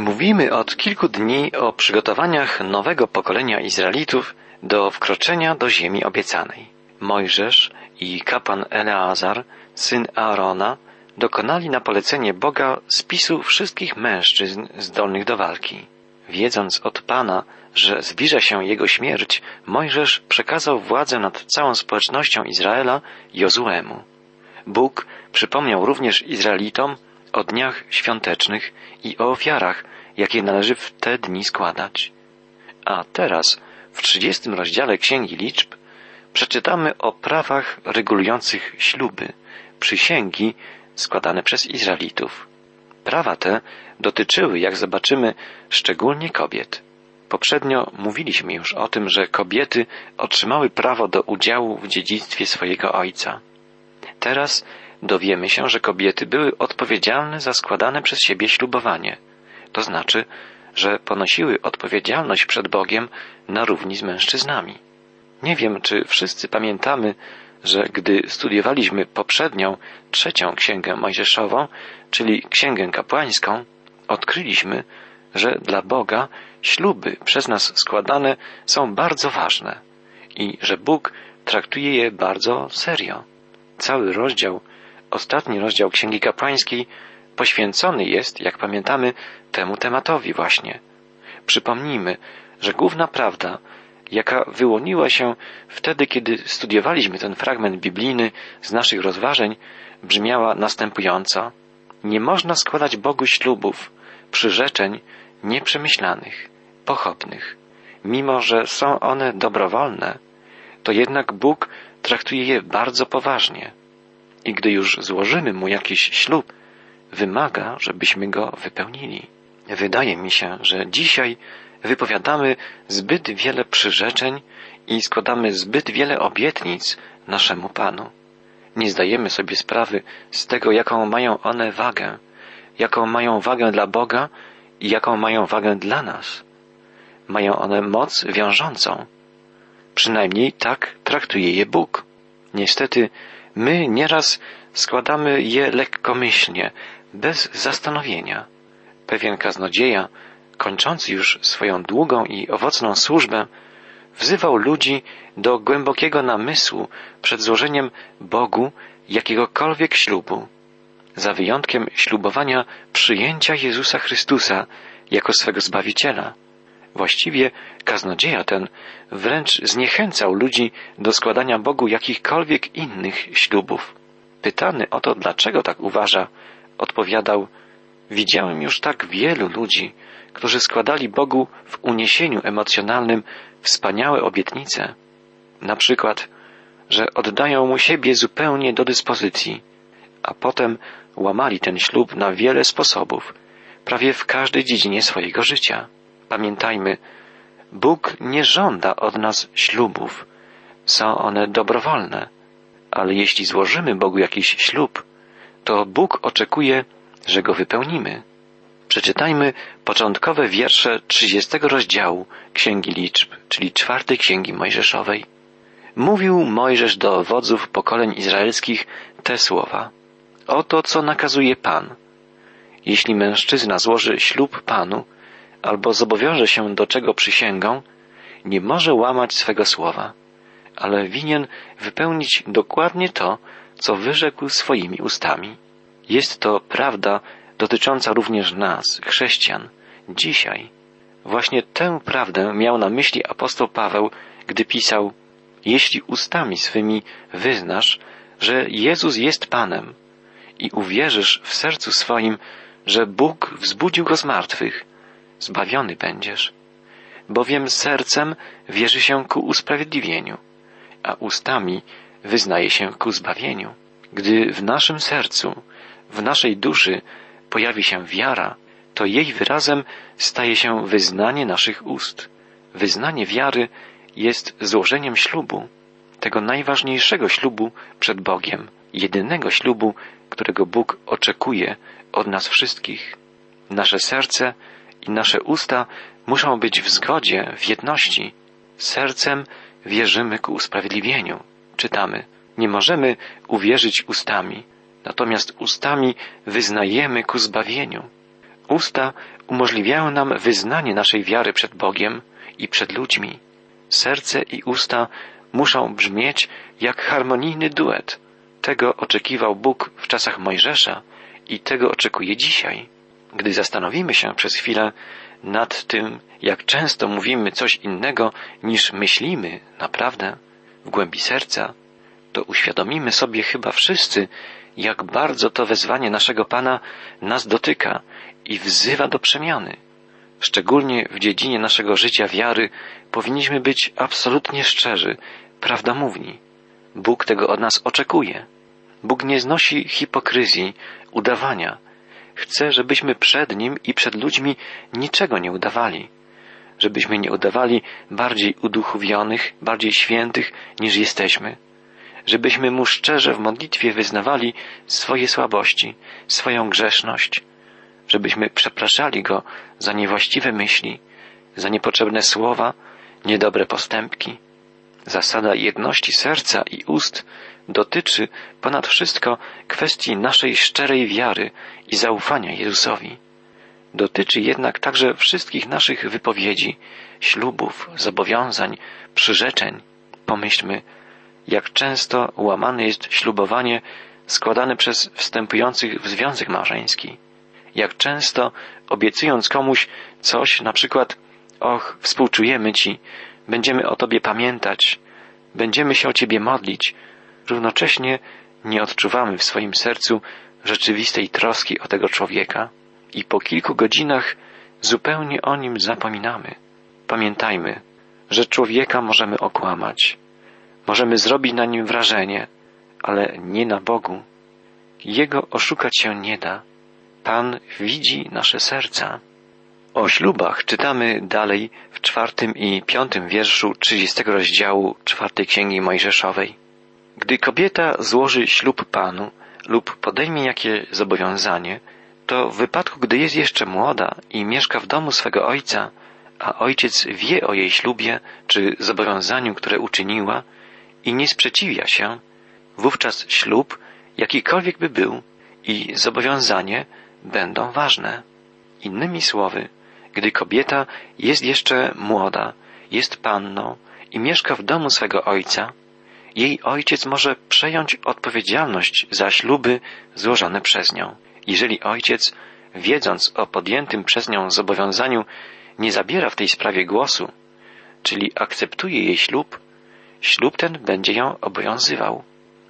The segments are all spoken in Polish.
Mówimy od kilku dni o przygotowaniach nowego pokolenia Izraelitów do wkroczenia do ziemi obiecanej. Mojżesz i kapłan Eleazar, syn Aarona, dokonali na polecenie Boga spisu wszystkich mężczyzn zdolnych do walki. Wiedząc od Pana, że zbliża się jego śmierć, Mojżesz przekazał władzę nad całą społecznością Izraela Jozuemu. Bóg przypomniał również Izraelitom o dniach świątecznych i o ofiarach, jakie należy w te dni składać. A teraz, w trzydziestym rozdziale Księgi Liczb, przeczytamy o prawach regulujących śluby, przysięgi składane przez Izraelitów. Prawa te dotyczyły, jak zobaczymy, szczególnie kobiet. Poprzednio mówiliśmy już o tym, że kobiety otrzymały prawo do udziału w dziedzictwie swojego ojca. Teraz dowiemy się, że kobiety były odpowiedzialne za składane przez siebie ślubowanie. To znaczy, że ponosiły odpowiedzialność przed Bogiem na równi z mężczyznami. Nie wiem, czy wszyscy pamiętamy, że gdy studiowaliśmy poprzednią, trzecią księgę mojżeszową, czyli księgę kapłańską, odkryliśmy, że dla Boga śluby przez nas składane są bardzo ważne i że Bóg traktuje je bardzo serio. Cały rozdział, ostatni rozdział Księgi Kapłańskiej poświęcony jest, jak pamiętamy, temu tematowi właśnie. Przypomnijmy, że główna prawda, jaka wyłoniła się wtedy, kiedy studiowaliśmy ten fragment biblijny z naszych rozważań, brzmiała następująco. Nie można składać Bogu ślubów, przyrzeczeń nieprzemyślanych, pochopnych. Mimo, że są one dobrowolne, to jednak Bóg traktuje je bardzo poważnie. I gdy już złożymy mu jakiś ślub, wymaga, żebyśmy go wypełnili. Wydaje mi się, że dzisiaj wypowiadamy zbyt wiele przyrzeczeń i składamy zbyt wiele obietnic naszemu Panu. Nie zdajemy sobie sprawy z tego, jaką mają one wagę, jaką mają wagę dla Boga i jaką mają wagę dla nas. Mają one moc wiążącą. Przynajmniej tak traktuje je Bóg. Niestety, my nieraz składamy je lekkomyślnie, bez zastanowienia. Pewien kaznodzieja, kończący już swoją długą i owocną służbę, wzywał ludzi do głębokiego namysłu przed złożeniem Bogu jakiegokolwiek ślubu, za wyjątkiem ślubowania przyjęcia Jezusa Chrystusa jako swego Zbawiciela. Właściwie kaznodzieja ten wręcz zniechęcał ludzi do składania Bogu jakichkolwiek innych ślubów. Pytany o to, dlaczego tak uważa, odpowiadał Widziałem już tak wielu ludzi, którzy składali Bogu w uniesieniu emocjonalnym wspaniałe obietnice. Na przykład, że oddają mu siebie zupełnie do dyspozycji, a potem łamali ten ślub na wiele sposobów, prawie w każdej dziedzinie swojego życia. Pamiętajmy, Bóg nie żąda od nas ślubów. Są one dobrowolne, ale jeśli złożymy Bogu jakiś ślub, to Bóg oczekuje, że go wypełnimy. Przeczytajmy początkowe wiersze 30 rozdziału Księgi Liczb, czyli czwartej Księgi Mojżeszowej. Mówił Mojżesz do wodzów pokoleń izraelskich te słowa. Oto co nakazuje Pan. Jeśli mężczyzna złoży ślub Panu, albo zobowiąże się do czego przysięgą, nie może łamać swego słowa, ale winien wypełnić dokładnie to, co wyrzekł swoimi ustami. Jest to prawda dotycząca również nas, chrześcijan, dzisiaj. Właśnie tę prawdę miał na myśli apostoł Paweł, gdy pisał: Jeśli ustami swymi wyznasz, że Jezus jest Panem i uwierzysz w sercu swoim, że Bóg wzbudził go z martwych, zbawiony będziesz. Bowiem sercem wierzy się ku usprawiedliwieniu, a ustami wyznaje się ku zbawieniu. Gdy w naszym sercu, w naszej duszy pojawi się wiara, to jej wyrazem staje się wyznanie naszych ust. Wyznanie wiary jest złożeniem ślubu, tego najważniejszego ślubu przed Bogiem, jedynego ślubu, którego Bóg oczekuje od nas wszystkich. Nasze serce i nasze usta muszą być w zgodzie, w jedności. Sercem wierzymy ku usprawiedliwieniu. Czytamy. Nie możemy uwierzyć ustami, natomiast ustami wyznajemy ku zbawieniu. Usta umożliwiają nam wyznanie naszej wiary przed Bogiem i przed ludźmi. Serce i usta muszą brzmieć jak harmonijny duet. Tego oczekiwał Bóg w czasach Mojżesza i tego oczekuje dzisiaj. Gdy zastanowimy się przez chwilę nad tym, jak często mówimy coś innego niż myślimy naprawdę w głębi serca, to uświadomimy sobie chyba wszyscy, jak bardzo to wezwanie naszego Pana nas dotyka i wzywa do przemiany. Szczególnie w dziedzinie naszego życia wiary powinniśmy być absolutnie szczerzy, prawdomówni. Bóg tego od nas oczekuje. Bóg nie znosi hipokryzji, udawania. Chce, żebyśmy przed Nim i przed ludźmi niczego nie udawali. Żebyśmy nie udawali bardziej uduchowionych, bardziej świętych niż jesteśmy. Żebyśmy Mu szczerze w modlitwie wyznawali swoje słabości, swoją grzeszność. Żebyśmy przepraszali Go za niewłaściwe myśli, za niepotrzebne słowa, niedobre postępki. Zasada jedności serca i ust dotyczy ponad wszystko kwestii naszej szczerej wiary i zaufania Jezusowi. Dotyczy jednak także wszystkich naszych wypowiedzi, ślubów, zobowiązań, przyrzeczeń. Pomyślmy, jak często łamane jest ślubowanie składane przez wstępujących w związek małżeński. Jak często obiecując komuś coś, na przykład, och, współczujemy Ci, będziemy o Tobie pamiętać, będziemy się o Ciebie modlić, równocześnie nie odczuwamy w swoim sercu rzeczywistej troski o tego człowieka i po kilku godzinach zupełnie o nim zapominamy. Pamiętajmy, że człowieka możemy okłamać, możemy zrobić na nim wrażenie, ale nie na Bogu. Jego oszukać się nie da. Pan widzi nasze serca. O ślubach czytamy dalej w czwartym i piątym wierszu trzydziestego rozdziału czwartej Księgi Mojżeszowej. Gdy kobieta złoży ślub Panu lub podejmie jakie zobowiązanie, to w wypadku, gdy jest jeszcze młoda i mieszka w domu swego ojca, a ojciec wie o jej ślubie czy zobowiązaniu, które uczyniła i nie sprzeciwia się, wówczas ślub, jakikolwiek by był, i zobowiązanie będą ważne. Innymi słowy, gdy kobieta jest jeszcze młoda, jest panną i mieszka w domu swego ojca, jej ojciec może przejąć odpowiedzialność za śluby złożone przez nią. Jeżeli ojciec, wiedząc o podjętym przez nią zobowiązaniu, nie zabiera w tej sprawie głosu, czyli akceptuje jej ślub, ślub ten będzie ją obowiązywał.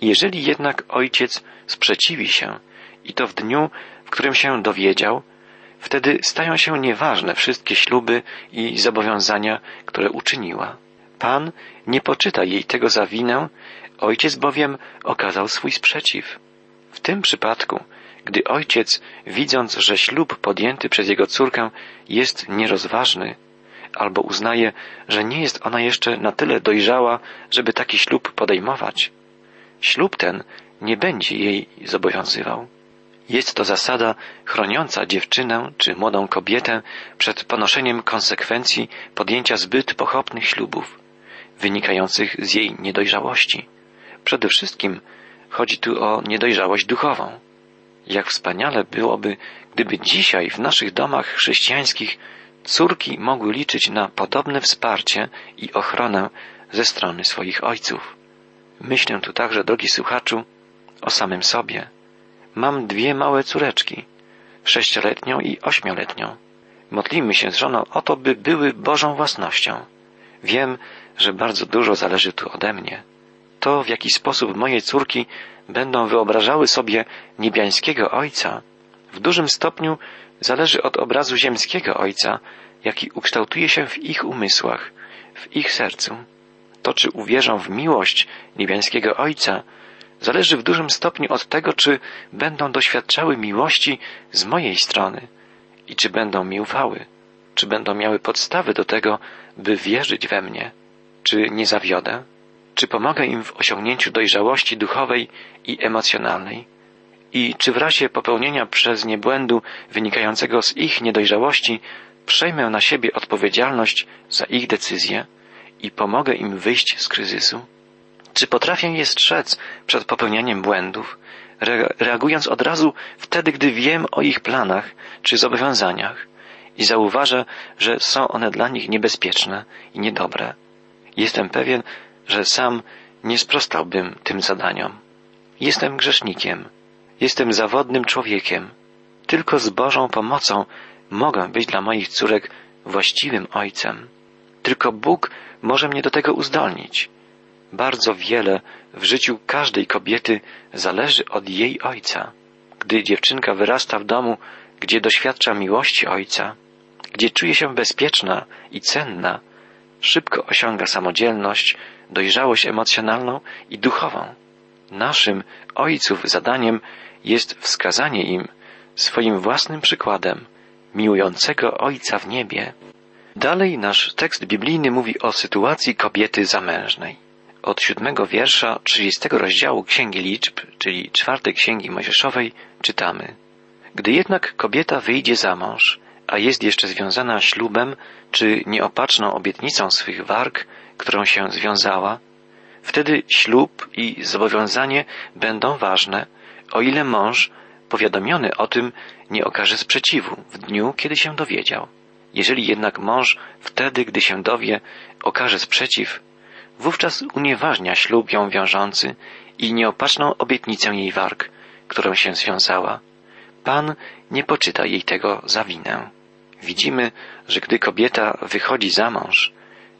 Jeżeli jednak ojciec sprzeciwi się i to w dniu, w którym się dowiedział, wtedy stają się nieważne wszystkie śluby i zobowiązania, które uczyniła. Pan nie poczyta jej tego za winę, ojciec bowiem okazał swój sprzeciw. W tym przypadku, gdy ojciec, widząc, że ślub podjęty przez jego córkę jest nierozważny, albo uznaje, że nie jest ona jeszcze na tyle dojrzała, żeby taki ślub podejmować, ślub ten nie będzie jej zobowiązywał. Jest to zasada chroniąca dziewczynę czy młodą kobietę przed ponoszeniem konsekwencji podjęcia zbyt pochopnych ślubów wynikających z jej niedojrzałości. Przede wszystkim chodzi tu o niedojrzałość duchową. Jak wspaniale byłoby, gdyby dzisiaj w naszych domach chrześcijańskich córki mogły liczyć na podobne wsparcie i ochronę ze strony swoich ojców. Myślę tu także, drogi słuchaczu, o samym sobie. Mam dwie małe córeczki, sześcioletnią i ośmioletnią. Modlimy się z żoną o to, by były Bożą własnością. Wiem, że bardzo dużo zależy tu ode mnie. To, w jaki sposób moje córki będą wyobrażały sobie niebiańskiego Ojca, w dużym stopniu zależy od obrazu ziemskiego Ojca, jaki ukształtuje się w ich umysłach, w ich sercu. To, czy uwierzą w miłość niebiańskiego Ojca, zależy w dużym stopniu od tego, czy będą doświadczały miłości z mojej strony i czy będą mi ufały, czy będą miały podstawy do tego, by wierzyć we mnie. Czy nie zawiodę? Czy pomogę im w osiągnięciu dojrzałości duchowej i emocjonalnej? I czy w razie popełnienia przez nie błędu wynikającego z ich niedojrzałości przejmę na siebie odpowiedzialność za ich decyzje i pomogę im wyjść z kryzysu? Czy potrafię je strzec przed popełnianiem błędów, reagując od razu wtedy, gdy wiem o ich planach czy zobowiązaniach i zauważę, że są one dla nich niebezpieczne i niedobre. Jestem pewien, że sam nie sprostałbym tym zadaniom. Jestem grzesznikiem. Jestem zawodnym człowiekiem. Tylko z Bożą pomocą mogę być dla moich córek właściwym ojcem. Tylko Bóg może mnie do tego uzdolnić. Bardzo wiele w życiu każdej kobiety zależy od jej ojca. Gdy dziewczynka wyrasta w domu, gdzie doświadcza miłości ojca, gdzie czuje się bezpieczna i cenna, szybko osiąga samodzielność, dojrzałość emocjonalną i duchową. Naszym ojców zadaniem jest wskazanie im swoim własnym przykładem miłującego Ojca w niebie. Dalej nasz tekst biblijny mówi o sytuacji kobiety zamężnej. Od siódmego wiersza trzydziestego rozdziału Księgi Liczb, czyli czwartej Księgi Mojżeszowej, czytamy. Gdy jednak kobieta wyjdzie za mąż, a jest jeszcze związana ślubem czy nieopatrzną obietnicą swych warg, którą się związała, wtedy ślub i zobowiązanie będą ważne, o ile mąż, powiadomiony o tym, nie okaże sprzeciwu w dniu, kiedy się dowiedział. Jeżeli jednak mąż wtedy, gdy się dowie, okaże sprzeciw, wówczas unieważnia ślub ją wiążący i nieopatrzną obietnicę jej warg, którą się związała. Pan nie poczyta jej tego za winę. Widzimy, że gdy kobieta wychodzi za mąż,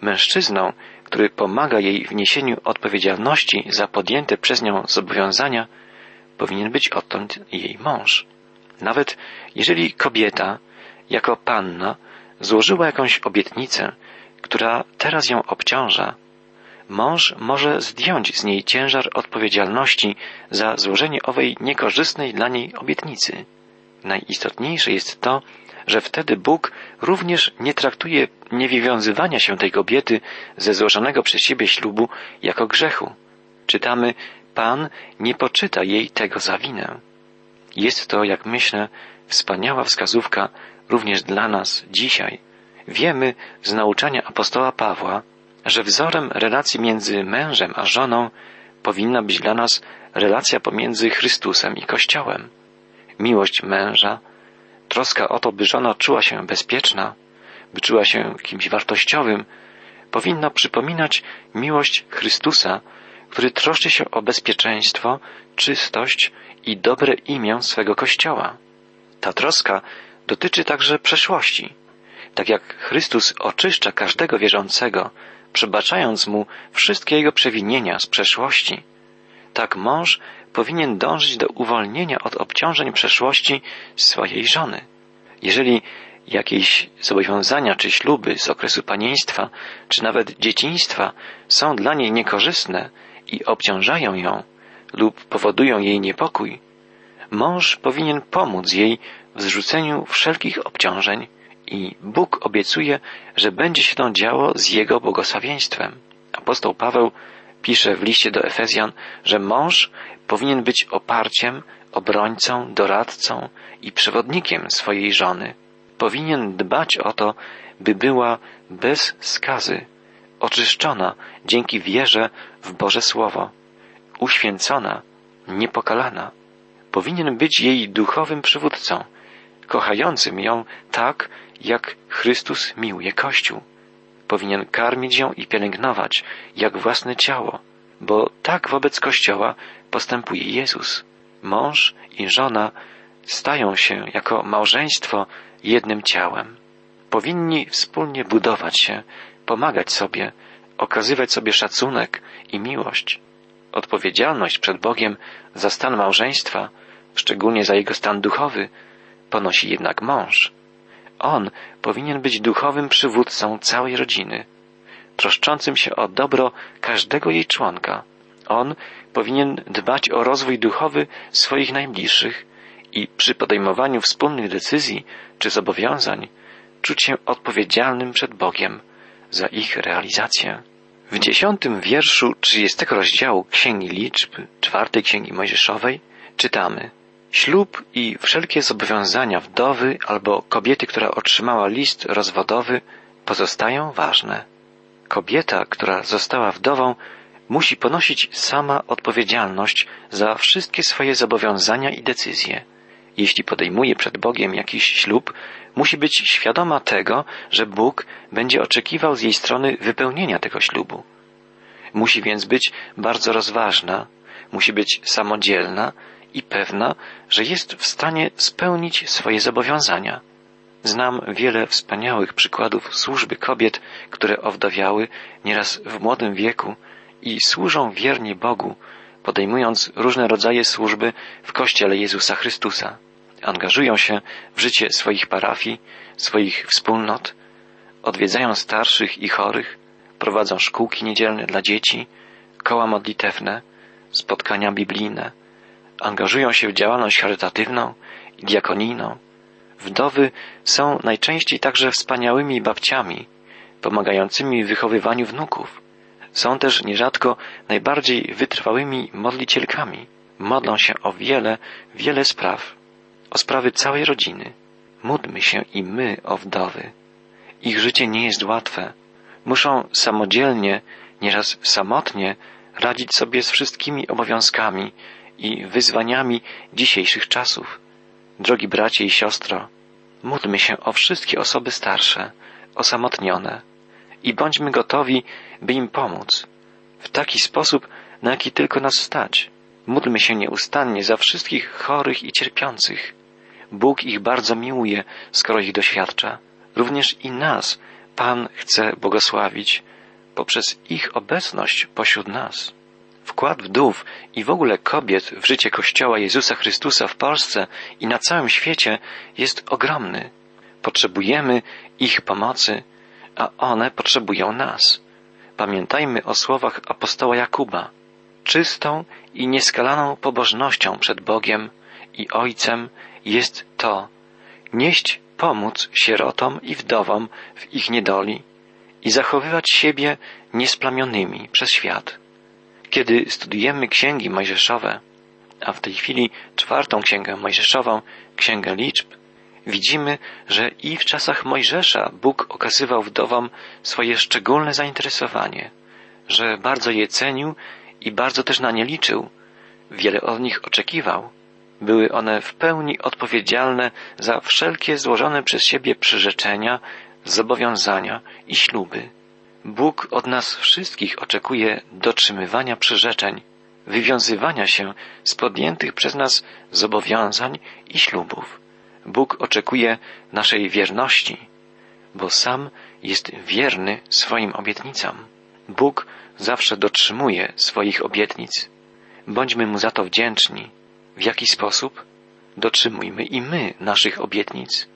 mężczyzną, który pomaga jej w niesieniu odpowiedzialności za podjęte przez nią zobowiązania, powinien być odtąd jej mąż. Nawet jeżeli kobieta, jako panna, złożyła jakąś obietnicę, która teraz ją obciąża, mąż może zdjąć z niej ciężar odpowiedzialności za złożenie owej niekorzystnej dla niej obietnicy. Najistotniejsze jest to, że wtedy Bóg również nie traktuje niewywiązywania się tej kobiety ze złożonego przez siebie ślubu jako grzechu. Czytamy, Pan nie poczyta jej tego za winę. Jest to, jak myślę, wspaniała wskazówka również dla nas dzisiaj. Wiemy z nauczania apostoła Pawła, że wzorem relacji między mężem a żoną powinna być dla nas relacja pomiędzy Chrystusem i Kościołem. Miłość męża, troska o to, by żona czuła się bezpieczna, by czuła się kimś wartościowym, powinna przypominać miłość Chrystusa, który troszczy się o bezpieczeństwo, czystość i dobre imię swego Kościoła. Ta troska dotyczy także przeszłości. Tak jak Chrystus oczyszcza każdego wierzącego, przebaczając mu wszystkie jego przewinienia z przeszłości, tak mąż powinien dążyć do uwolnienia od obciążeń przeszłości swojej żony. Jeżeli jakieś zobowiązania czy śluby z okresu panieństwa, czy nawet dzieciństwa są dla niej niekorzystne i obciążają ją lub powodują jej niepokój, mąż powinien pomóc jej w zrzuceniu wszelkich obciążeń i Bóg obiecuje, że będzie się to działo z Jego błogosławieństwem. Apostoł Paweł pisze w liście do Efezjan, że mąż powinien być oparciem, obrońcą, doradcą i przewodnikiem swojej żony. Powinien dbać o to, by była bez skazy, oczyszczona dzięki wierze w Boże Słowo, uświęcona, niepokalana. Powinien być jej duchowym przywódcą, kochającym ją tak, jak Chrystus miłuje Kościół. Powinien karmić ją i pielęgnować, jak własne ciało, bo tak wobec Kościoła postępuje Jezus. Mąż i żona stają się jako małżeństwo jednym ciałem. Powinni wspólnie budować się, pomagać sobie, okazywać sobie szacunek i miłość. Odpowiedzialność przed Bogiem za stan małżeństwa, szczególnie za jego stan duchowy, ponosi jednak mąż. On powinien być duchowym przywódcą całej rodziny, troszczącym się o dobro każdego jej członka. On powinien dbać o rozwój duchowy swoich najbliższych i przy podejmowaniu wspólnych decyzji czy zobowiązań czuć się odpowiedzialnym przed Bogiem za ich realizację. W dziesiątym wierszu trzydziestego rozdziału Księgi Liczb, czwartej Księgi Mojżeszowej, czytamy Ślub i wszelkie zobowiązania wdowy albo kobiety, która otrzymała list rozwodowy, pozostają ważne. Kobieta, która została wdową, musi ponosić sama odpowiedzialność za wszystkie swoje zobowiązania i decyzje. jeśli podejmuje przed Bogiem jakiś ślub, musi być świadoma tego, że Bóg będzie oczekiwał z jej strony wypełnienia tego ślubu. Musi więc być bardzo rozważna, musi być samodzielna i pewna, że jest w stanie spełnić swoje zobowiązania. Znam wiele wspaniałych przykładów służby kobiet, które owdowiały nieraz w młodym wieku i służą wiernie Bogu, podejmując różne rodzaje służby w Kościele Jezusa Chrystusa. Angażują się w życie swoich parafii, swoich wspólnot, odwiedzają starszych i chorych, prowadzą szkółki niedzielne dla dzieci, koła modlitewne, spotkania biblijne, angażują się w działalność charytatywną i diakonijną. Wdowy są najczęściej także wspaniałymi babciami, pomagającymi w wychowywaniu wnuków. Są też nierzadko najbardziej wytrwałymi modlicielkami. Modlą się o wiele, wiele spraw, o sprawy całej rodziny. Módlmy się i my o wdowy. Ich życie nie jest łatwe. Muszą samodzielnie, nieraz samotnie radzić sobie z wszystkimi obowiązkami i wyzwaniami dzisiejszych czasów. Drogi bracie i siostro, módlmy się o wszystkie osoby starsze, osamotnione i bądźmy gotowi, by im pomóc w taki sposób, na jaki tylko nas stać. Módlmy się nieustannie za wszystkich chorych i cierpiących. Bóg ich bardzo miłuje, skoro ich doświadcza. Również i nas Pan chce błogosławić poprzez ich obecność pośród nas. Wkład wdów i w ogóle kobiet w życie Kościoła Jezusa Chrystusa w Polsce i na całym świecie jest ogromny. Potrzebujemy ich pomocy, a one potrzebują nas. Pamiętajmy o słowach apostoła Jakuba. Czystą i nieskalaną pobożnością przed Bogiem i Ojcem jest to nieść pomóc sierotom i wdowom w ich niedoli i zachowywać siebie niesplamionymi przez świat. Kiedy studujemy księgi mojżeszowe, a w tej chwili czwartą księgę mojżeszową, księgę liczb, widzimy, że i w czasach Mojżesza Bóg okazywał wdowom swoje szczególne zainteresowanie, że bardzo je cenił i bardzo też na nie liczył, wiele od nich oczekiwał. Były one w pełni odpowiedzialne za wszelkie złożone przez siebie przyrzeczenia, zobowiązania i śluby. Bóg od nas wszystkich oczekuje dotrzymywania przyrzeczeń, wywiązywania się z podjętych przez nas zobowiązań i ślubów. Bóg oczekuje naszej wierności, bo sam jest wierny swoim obietnicom. Bóg zawsze dotrzymuje swoich obietnic. Bądźmy Mu za to wdzięczni. W jaki sposób? Dotrzymujmy i my naszych obietnic.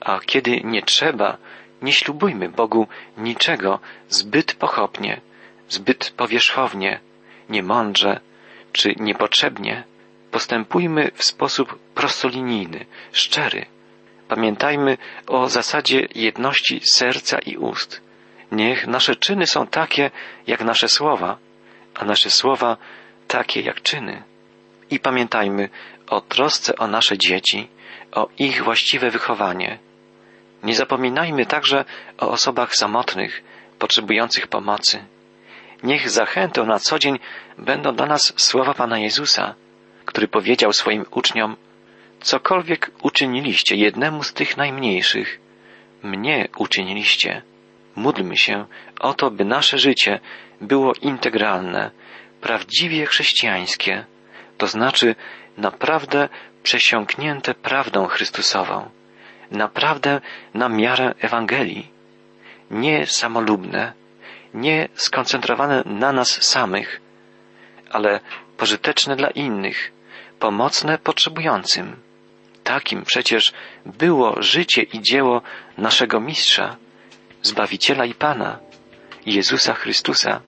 A kiedy nie trzeba, nie ślubujmy Bogu niczego zbyt pochopnie, zbyt powierzchownie, niemądrze czy niepotrzebnie. Postępujmy w sposób prostolinijny, szczery. Pamiętajmy o zasadzie jedności serca i ust. Niech nasze czyny są takie jak nasze słowa, a nasze słowa takie jak czyny. I pamiętajmy o trosce o nasze dzieci, o ich właściwe wychowanie. Nie zapominajmy także o osobach samotnych, potrzebujących pomocy. Niech zachętą na co dzień będą dla nas słowa Pana Jezusa, który powiedział swoim uczniom, cokolwiek uczyniliście jednemu z tych najmniejszych, mnie uczyniliście. Módlmy się o to, by nasze życie było integralne, prawdziwie chrześcijańskie, to znaczy naprawdę przesiąknięte prawdą Chrystusową, naprawdę na miarę Ewangelii, nie samolubne, nie skoncentrowane na nas samych, ale pożyteczne dla innych, pomocne potrzebującym. Takim przecież było życie i dzieło naszego Mistrza, Zbawiciela i Pana, Jezusa Chrystusa.